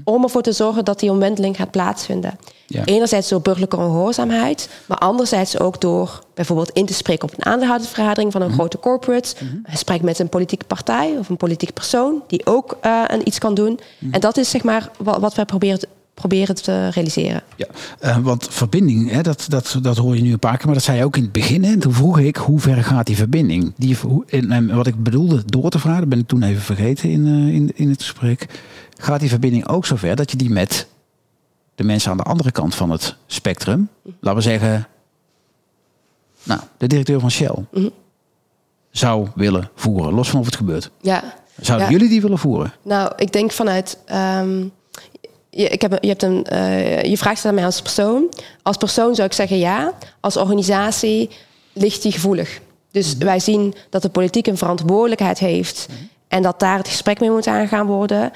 Om ervoor te zorgen dat die omwenteling gaat plaatsvinden. Ja. Enerzijds door burgerlijke ongehoorzaamheid. Maar anderzijds ook door bijvoorbeeld in te spreken op een aandeelhoudersvergadering van een grote corporate. Een gesprek met een politieke partij of een politieke persoon die ook een iets kan doen. En dat is zeg maar wat, wat wij proberen te, proberen te realiseren. Ja, eh, want verbinding, hè, dat, dat, dat hoor je nu een paar keer, maar dat zei je ook in het begin. En toen vroeg ik, hoe ver gaat die verbinding? Die, hoe- en, en wat ik bedoelde door te vragen, dat ben ik toen even vergeten in, eh, in, in het gesprek. Gaat die verbinding ook zover dat je die met de mensen aan de andere kant van het spectrum, laten we zeggen, nou, de directeur van Shell, zou willen voeren, los van of het gebeurt? Ja, Zouden Ja. jullie die willen voeren? Nou, ik denk vanuit. ehm, je, ik heb, je, hebt een, eh, je vraagt het aan mij als persoon. Als persoon zou ik zeggen ja. Als organisatie ligt die gevoelig. Dus wij zien dat de politiek een verantwoordelijkheid heeft. En dat daar het gesprek mee moet aangaan worden.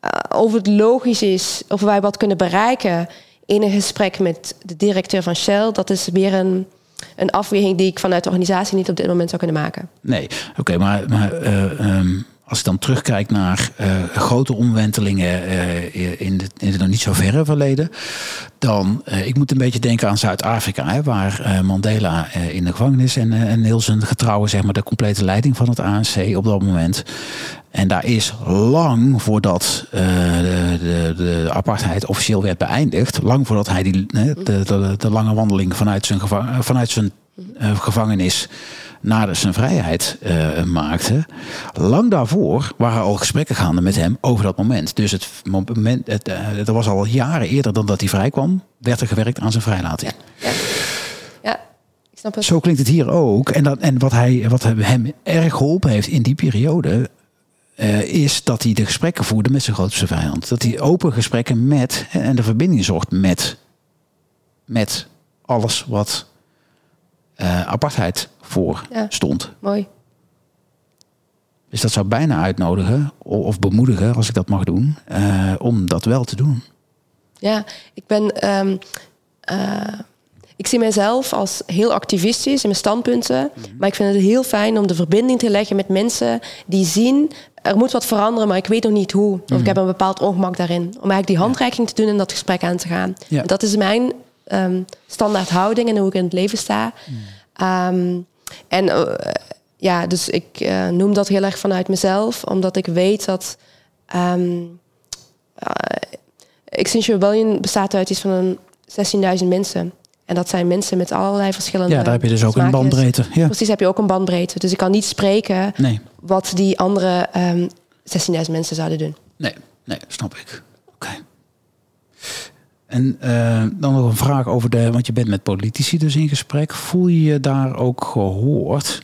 Eh, of het logisch is, of wij wat kunnen bereiken in een gesprek met de directeur van Shell, dat is weer een, een afweging die ik vanuit de organisatie niet op dit moment zou kunnen maken. Nee, oké, maar, maar eh, ehm, als ik dan terugkijk naar eh, grote omwentelingen eh, in, de, het nog niet zo verre verleden, dan uh, ik moet een beetje denken aan Zuid-Afrika, waar Mandela in de gevangenis en, en heel zijn getrouwen, zeg maar, de complete leiding van het ANC op dat moment. En daar is lang voordat de, de, de, apartheid officieel werd beëindigd, lang voordat hij die, de, de, lange wandeling vanuit zijn, vanuit zijn gevangenis naar zijn vrijheid uh, maakte. Lang daarvoor waren al gesprekken gaande met hem over dat moment. Dus het moment, het, uh, het was al jaren eerder dan dat hij vrijkwam, werd er gewerkt aan zijn vrijlating. Ja, ja. ja ik snap het. Zo klinkt het hier ook. En, dat, en wat, hij, wat hem erg geholpen heeft in die periode. Uh, is dat hij de gesprekken voerde met zijn grootste vijand. Dat hij open gesprekken met en de verbinding zocht met, met alles wat uh, apartheid voor ja. stond. Mooi. Dus dat zou bijna uitnodigen of bemoedigen, als ik dat mag doen, uh, om dat wel te doen. Ja, ik ben. Um, ik zie mijzelf als heel activistisch in mijn standpunten. Mm -hmm. Maar ik vind het heel fijn om de verbinding te leggen met mensen die zien. Er moet wat veranderen, maar ik weet nog niet hoe. Of mm -hmm. ik heb een bepaald ongemak daarin. Om eigenlijk die handreiking te doen en dat gesprek aan te gaan. Ja. Dat is mijn um, standaard houding en hoe ik in het leven sta. Mm. Um, en uh, ja, dus ik uh, noem dat heel erg vanuit mezelf, omdat ik weet dat. Um, Extinction Rebellion bestaat uit iets van een 16.000 mensen. En dat zijn mensen met allerlei verschillende. Ja, daar heb je dus ook een bandbreedte. Ja. Precies, heb je ook een bandbreedte. Dus ik kan niet spreken nee. wat die andere um, 16.000 mensen zouden doen. Nee, nee, snap ik. En uh, dan nog een vraag over de, want je bent met politici dus in gesprek. Voel je je daar ook gehoord?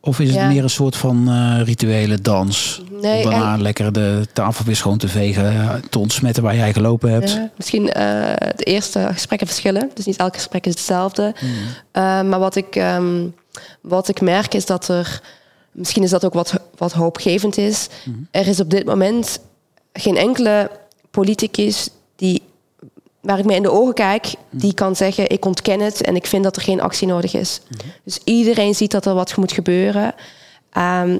Of is het meer een soort van uh, rituele dans? Nee, om daarna en- lekker de tafel weer schoon te vegen, uh, te ontsmetten waar jij gelopen hebt. Ja, misschien eh, de eerste gesprekken verschillen. Dus niet elk gesprek is hetzelfde. Eh, maar wat ik, ehm, wat ik merk is dat er... Misschien is dat ook wat, wat hoopgevend is. Er is op dit moment geen enkele politicus die waar ik me in de ogen kijk, die kan zeggen: ik ontken het en ik vind dat er geen actie nodig is. Dus iedereen ziet dat er wat moet gebeuren. Ehm,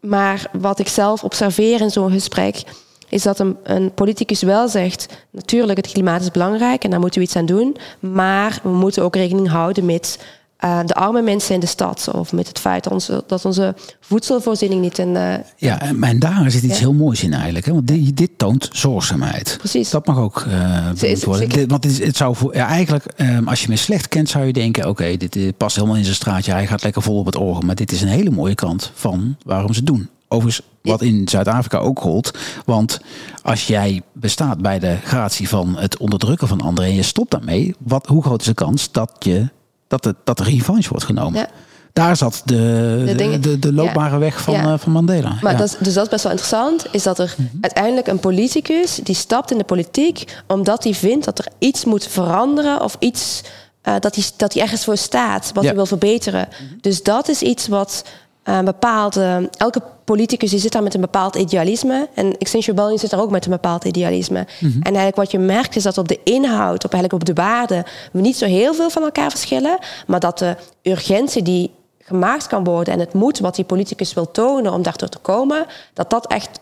maar wat ik zelf observeer in zo'n gesprek, is dat een, een, politicus wel zegt: natuurlijk, het klimaat is belangrijk en daar moeten we iets aan doen. Maar we moeten ook rekening houden met uh, de arme mensen in de stad. Of met het feit dat onze, dat onze voedselvoorziening niet in. Uh, ja, en daar zit iets heel moois in eigenlijk. Hè? Want dit, dit toont zorgzaamheid. Precies. Dat mag ook uh, worden. Want het, het zou voor, ja, eigenlijk, um, als je me slecht kent, zou je denken: oké, okay, dit, dit past helemaal in zijn straatje. Hij gaat lekker vol op het oor. Maar dit is een hele mooie kant van waarom ze het doen. Overigens, wat in Zuid-Afrika ook gold. Want als jij bestaat bij de gratie van het onderdrukken van anderen en je stopt daarmee, wat, hoe groot is de kans dat je dat, het, dat er revanche wordt genomen. Ja. Daar zat de, de, de, de loopbare weg van, uh, van Mandela. Maar dat, dus dat is best wel interessant, is dat er mm-hmm. uiteindelijk een politicus die stapt in de politiek omdat hij vindt dat er iets moet veranderen of iets uh, dat, hij, dat hij ergens voor staat, wat hij wil verbeteren. Mm-hmm. Dus dat is iets wat een bepaalde. Elke politicus die zit daar met een bepaald idealisme. En Extinction Rebellion zit daar ook met een bepaald idealisme. Mhm. En eigenlijk wat je merkt is dat op de inhoud, op, eigenlijk op de waarde, we niet zo heel veel van elkaar verschillen. Maar dat de urgentie die gemaakt kan worden en het moed wat die politicus wil tonen om daartoe te komen, dat dat echt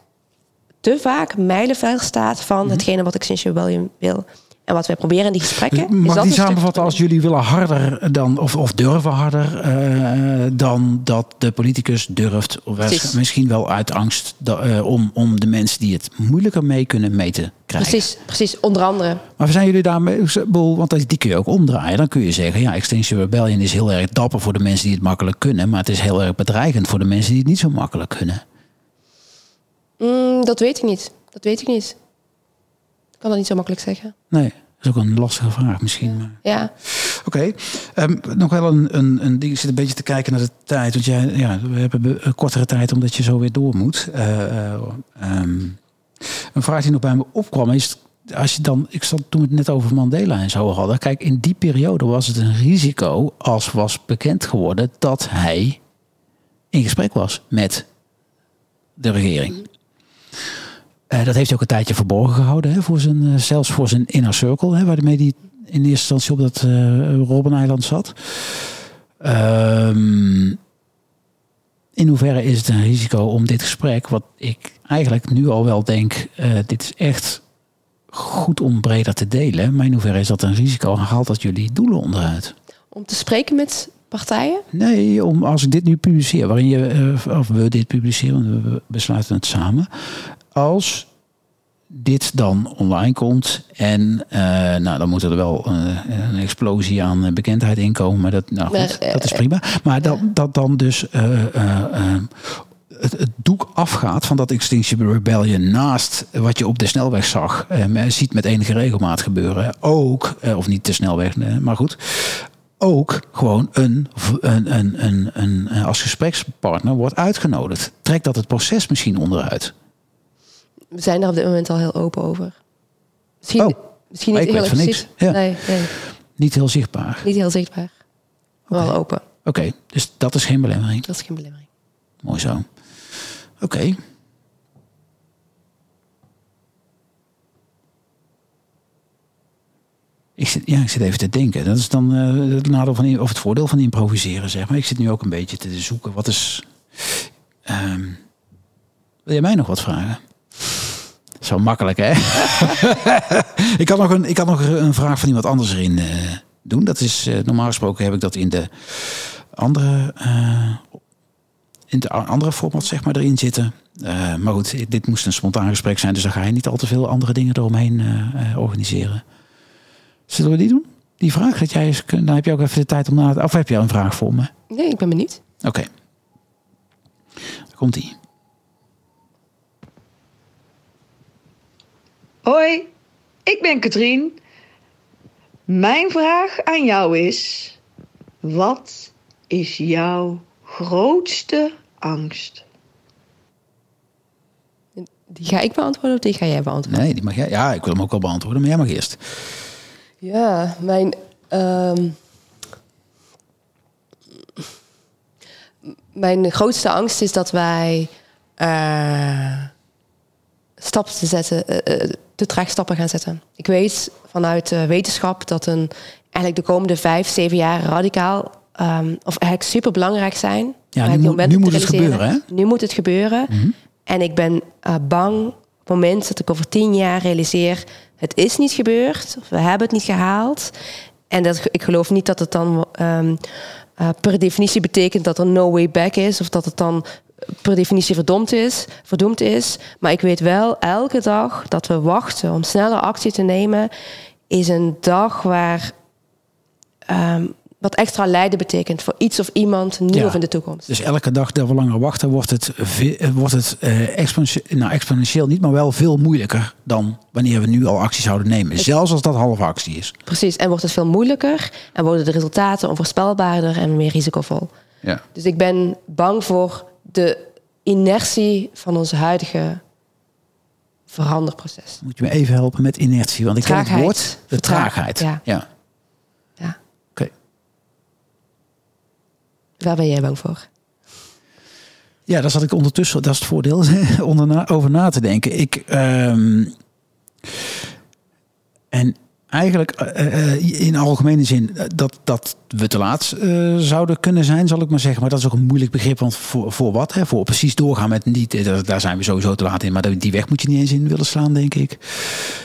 te vaak mijlenver staat van mm hetgene wat Extinction Rebellion wil. En wat wij proberen in die gesprekken. Mag is die samenvatten als jullie willen harder dan, of, of durven harder uh, dan dat de politicus durft, of misschien wel uit angst uh, om, om de mensen die het moeilijker mee kunnen mee te krijgen. Precies, precies, onder andere. Maar zijn jullie daarmee, want die kun je ook omdraaien. Dan kun je zeggen, ja, Extinction Rebellion is heel erg dapper voor de mensen die het makkelijk kunnen, maar het is heel erg bedreigend voor de mensen die het niet zo makkelijk kunnen. Mm, dat weet ik niet. Dat weet ik niet. Ik kan dat niet zo makkelijk zeggen. Nee, dat is ook een lastige vraag misschien. Ja. Oké, okay. um, nog wel een, een, een ding. Ik zit een beetje te kijken naar de tijd. Want jij, ja, we hebben een kortere tijd omdat je zo weer door moet. Uh, um, een vraag die nog bij me opkwam is... Als je dan, ik zat toen het net over Mandela en zo hadden. Kijk, in die periode was het een risico als was bekend geworden dat hij in gesprek was met de regering. Uh, dat heeft hij ook een tijdje verborgen gehouden, hè, voor zijn, uh, zelfs voor zijn inner circle, hè, waarmee hij in eerste instantie op dat uh, Robben-eiland zat. Um, in hoeverre is het een risico om dit gesprek, wat ik eigenlijk nu al wel denk, dit is echt goed om breder te delen, maar in hoeverre is dat een risico? Haalt dat jullie doelen onderuit? Om te spreken met partijen? Nee, om, als ik dit nu publiceer, waarin je, of we dit publiceren, we besluiten het samen, als dit dan online komt en uh, nou, dan moet er wel uh, een explosie aan bekendheid inkomen, maar dat, nou, goed, dat is prima. Maar dat, dat dan dus het, het, doek afgaat van dat Extinction Rebellion naast wat je op de snelweg zag, ziet met enige regelmaat gebeuren, ook, of niet de snelweg, maar goed, ook gewoon een, een, een, een, een, als gesprekspartner wordt uitgenodigd. Trekt dat het proces misschien onderuit? We zijn daar op dit moment al heel open over. Misschien, oh, misschien niet heel niks. Ja. Nee, nee. Niet heel zichtbaar. Niet heel zichtbaar. Okay. Wel open. Oké, dus dat is geen belemmering. Dat is geen belemmering. Mooi zo. Oké. Ik zit, ja, ik zit even te denken. Dat is dan uh, het nadeel van of het voordeel van improviseren, zeg maar. Ik zit nu ook een beetje te zoeken. Wat is. Um, wil jij mij nog wat vragen? Zo makkelijk, hè? <laughs> ik, kan nog een, ik kan nog een vraag van iemand anders erin uh, doen. Dat is, uh, normaal gesproken heb ik dat in de andere, uh, in de andere format zeg maar erin zitten. maar goed, dit moest een spontaan gesprek zijn. Dus dan ga je niet al te veel andere dingen eromheen organiseren. Zullen we die doen? Die vraag, dat jij, dan heb je ook even de tijd om na te... Of heb je een vraag voor me? Nee, ik ben benieuwd. Oké. Okay. komt ie. Hoi, ik ben Katrien. Mijn vraag aan jou is: wat is jouw grootste angst? Die ga ik beantwoorden of die ga jij beantwoorden? Nee, die mag jij. Ja, ik wil hem ook wel beantwoorden, maar jij mag eerst. Ja, mijn. Um, mijn grootste angst is dat wij uh, stappen te zetten. Uh, de tragstappen gaan zetten. Ik weet vanuit de wetenschap dat een, eigenlijk de komende vijf, zeven jaar radicaal um, of eigenlijk super belangrijk zijn. Ja, nu, moet, nu moet het gebeuren. Hè? Nu moet het gebeuren. Mhm. En ik ben uh, bang op het moment dat ik over tien jaar realiseer... het is niet gebeurd, of we hebben het niet gehaald. En dat, ik geloof niet dat het dan um, uh, per definitie betekent dat er no way back is... of dat het dan per definitie verdomd is, verdoemd is. Maar ik weet wel, elke dag dat we wachten om sneller actie te nemen... is een dag waar um, wat extra lijden betekent voor iets of iemand nu of in de toekomst. Dus elke dag dat we langer wachten, wordt het, eh, wordt het uh, exponentieel, nou, exponentieel niet, maar wel veel moeilijker dan wanneer we nu al actie zouden nemen. zelfs als dat halve actie is. Precies, en wordt het veel moeilijker en worden de resultaten onvoorspelbaarder en meer risicovol. Ja. Dus ik ben bang voor de inertie van onze huidige veranderproces. Moet je me even helpen met inertie? Want ik ken het woord de traagheid. Ja. ja. Waar ben jij bang voor? Ja, daar zat ik ondertussen, dat is het voordeel, <laughs> onder over na te denken. Ik, ehm, en eigenlijk uh, in algemene zin dat, dat we te laat zouden kunnen zijn, zal ik maar zeggen. Maar dat is ook een moeilijk begrip, want voor, voor wat? Hè? Voor precies doorgaan met niet, daar zijn we sowieso te laat in. Maar die weg moet je niet eens in willen slaan, denk ik.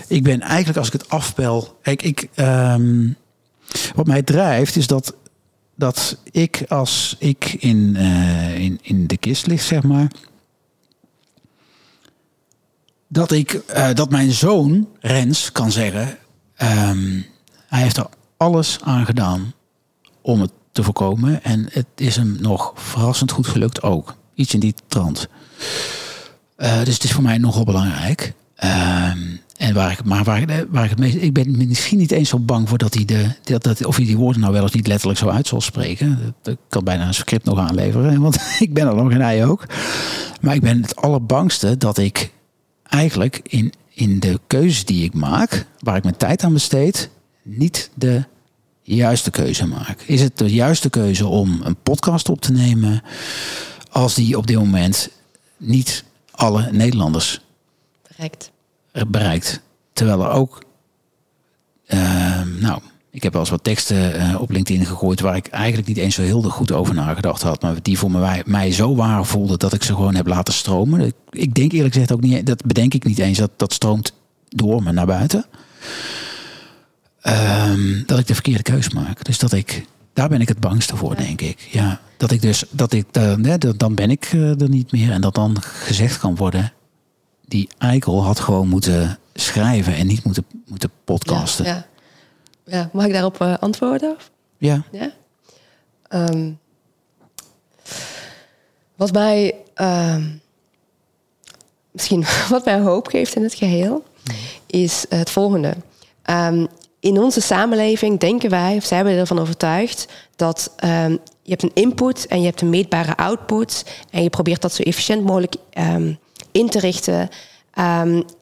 Ik ben eigenlijk, als ik het afpel, kijk, ik, um, wat mij drijft, is dat dat ik als ik in, in, in de kist lig, zeg maar. Dat ik dat mijn zoon Rens kan zeggen. Um, hij heeft er alles aan gedaan om het te voorkomen. En het is hem nog verrassend goed gelukt ook. Iets in die trant. Uh, dus het is voor mij nogal belangrijk. Uh, en waar ik, maar waar, ik, waar ik het meest, ik ben misschien niet eens zo bang voor dat hij de, dat, dat, of hij die woorden nou wel of niet letterlijk zo uit zal spreken. Ik kan bijna een script nog aanleveren, want <laughs> ik ben er nog en hij ook. Maar ik ben het allerbangste dat ik eigenlijk in, in de keuzes die ik maak, waar ik mijn tijd aan besteed, niet de juiste keuze maak. Is het de juiste keuze om een podcast op te nemen als die op dit moment niet alle Nederlanders bereikt? bereikt. Terwijl er ook, uh, nou, ik heb wel eens wat teksten uh, op LinkedIn gegooid waar ik eigenlijk niet eens zo heel goed over nagedacht had, maar die voor mij, mij zo waar voelden dat ik ze gewoon heb laten stromen. Ik denk eerlijk gezegd ook niet, dat bedenk ik niet eens, dat dat stroomt door me naar buiten. Um, dat ik de verkeerde keus maak. Dus dat ik, daar ben ik het bangste voor, denk ik. Ja, dat ik dus, dat ik, uh, dan ben ik uh, er niet meer en dat dan gezegd kan worden die eikel had gewoon moeten schrijven en niet moeten, moeten podcasten. Ja, ja. Mag ik daarop uh, antwoorden? Ja. ja? Um, wat mij um, misschien <laughs> wat mij hoop geeft in het geheel, mhm. is het volgende. Um, in onze samenleving denken wij, of zijn we ervan overtuigd, dat je hebt een input en je hebt een meetbare output. En je probeert dat zo efficiënt mogelijk um, in te richten.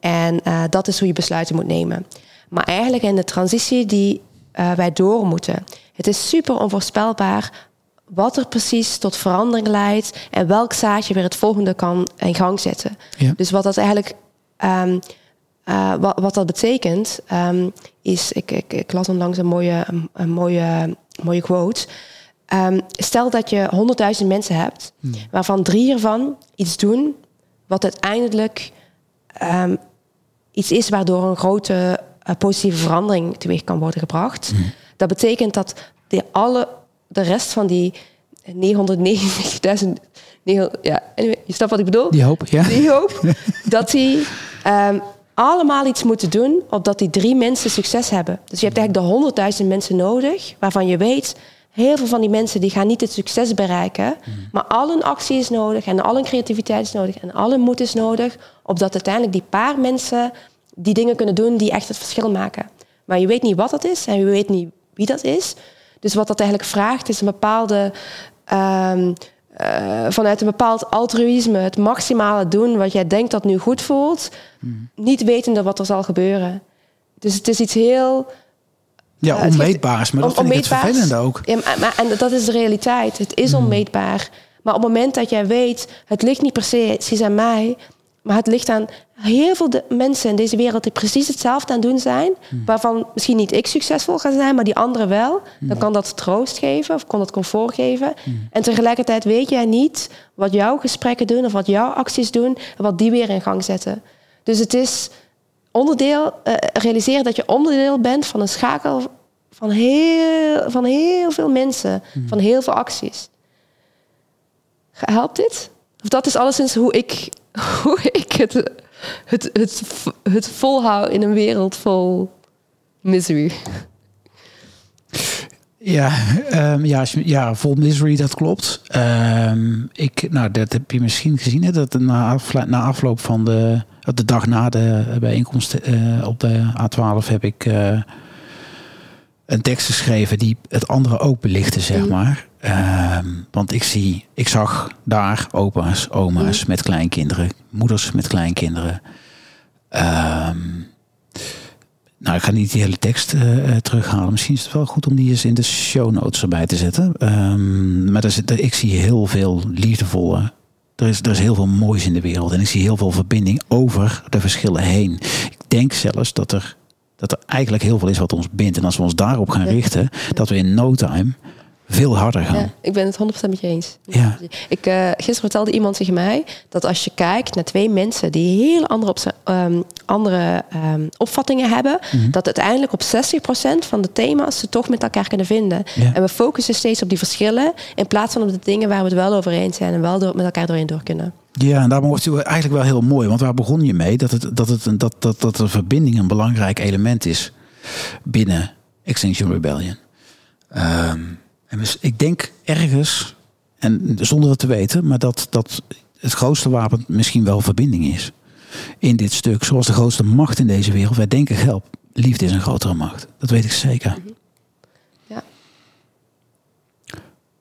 En uh, dat is hoe je besluiten moet nemen. Maar eigenlijk in de transitie die uh, wij door moeten. Het is super onvoorspelbaar wat er precies tot verandering leidt en welk zaadje weer het volgende kan in gang zetten. Ja. Dus wat dat eigenlijk um, uh, wat, wat, dat betekent, um, is, ik, ik, ik, las onlangs een mooie, een, een mooie, mooie quote. Um, stel dat je 100.000 mensen hebt, hmm. waarvan drie ervan iets doen wat uiteindelijk um, iets is waardoor een grote positieve verandering teweeg kan worden gebracht. Mm. Dat betekent dat de, alle, de rest van die 999.000. Ja, je snapt wat ik bedoel? Die hoop, ja. Die hoop. <laughs> dat die um, allemaal iets moeten doen opdat die drie mensen succes hebben. Dus je hebt eigenlijk de 100.000 mensen nodig waarvan je weet heel veel van die mensen die gaan niet het succes bereiken. Mm. Maar al hun actie is nodig en al hun creativiteit is nodig en al hun moed is nodig. Opdat uiteindelijk die paar mensen die dingen kunnen doen die echt het verschil maken. Maar je weet niet wat dat is en je weet niet wie dat is. Dus wat dat eigenlijk vraagt is een bepaalde... Um, uh, vanuit een bepaald altruïsme het maximale doen wat jij denkt dat nu goed voelt. Mm. Niet wetende wat er zal gebeuren. Dus het is iets heel ja, uh, onmeetbaar maar dat on, vind ik het vervelende ook. Ja, maar, en dat is de realiteit. Het is hmm. onmeetbaar. Maar op het moment dat jij weet, het ligt niet precies aan mij... Maar het ligt aan heel veel de mensen in deze wereld die precies hetzelfde aan het doen zijn. Waarvan misschien niet ik succesvol ga zijn, maar die anderen wel. Dan kan dat troost geven of kan dat comfort geven. En tegelijkertijd weet jij niet wat jouw gesprekken doen of wat jouw acties doen en wat die weer in gang zetten. Dus het is onderdeel, uh, realiseren dat je onderdeel bent van een schakel van heel, van heel veel mensen, van heel veel acties. Helpt dit? Of dat is alleszins hoe ik, <laughs> hoe ik het, het, het, het volhoud in een wereld vol misery. Ja, um, ja, ja, vol misery, dat klopt. Um, ik, nou, dat heb je misschien gezien, hè, dat na, afloop, na afloop van de, de dag na de bijeenkomst uh, op de A12 heb ik uh, een tekst geschreven die het andere ook belichtte, zeg maar. Um, want ik zie, ik zag daar opa's, oma's met kleinkinderen, moeders met kleinkinderen. Um, nou, ik ga niet die hele tekst uh, terughalen. Misschien is het wel goed om die eens in de show notes erbij te zetten. Um, maar er zit, ik zie heel veel liefdevolle. Er is, er is heel veel moois in de wereld. En ik zie heel veel verbinding over de verschillen heen. Ik denk zelfs dat er, dat er eigenlijk heel veel is wat ons bindt. En als we ons daarop gaan richten, dat we in no time veel harder gaan. Ja, ik ben het 100% met je eens. Ja. Ik, uh, gisteren vertelde iemand tegen mij dat als je kijkt naar twee mensen die heel andere, op, um, andere um, opvattingen hebben, mm -hmm. dat uiteindelijk op 60% van de thema's ze toch met elkaar kunnen vinden. Ja. En we focussen steeds op die verschillen in plaats van op de dingen waar we het wel over eens zijn en wel door, met elkaar doorheen door kunnen. Ja, en daarom wordt het eigenlijk wel heel mooi. Want waar begon je mee? Dat, het, dat, het, dat, dat, dat de verbinding een belangrijk element is binnen Extinction Rebellion. Um, en dus ik denk ergens, en zonder het te weten, maar dat, dat het grootste wapen misschien wel verbinding is. In dit stuk, zoals de grootste macht in deze wereld. Wij denken geld, liefde is een grotere macht. Dat weet ik zeker. Ja.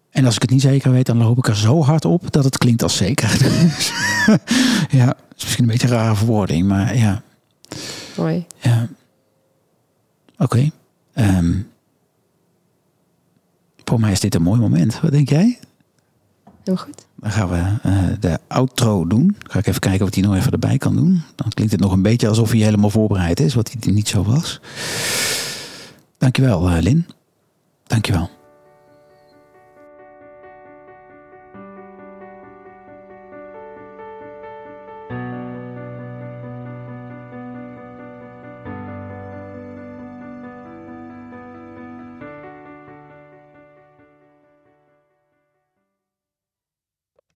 En als ik het niet zeker weet, dan loop ik er zo hard op dat het klinkt als zeker. <laughs> ja, is misschien een beetje een rare verwoording, maar ja. Mooi. Ja. Oké. Okay. Um, voor mij is dit een mooi moment. Wat denk jij? Heel goed. Dan gaan we uh, de outro doen. Ga ik even kijken of hij nog even erbij kan doen. Dan klinkt het nog een beetje alsof hij helemaal voorbereid is, wat hij niet zo was. Dankjewel, uh, Lin. Dankjewel.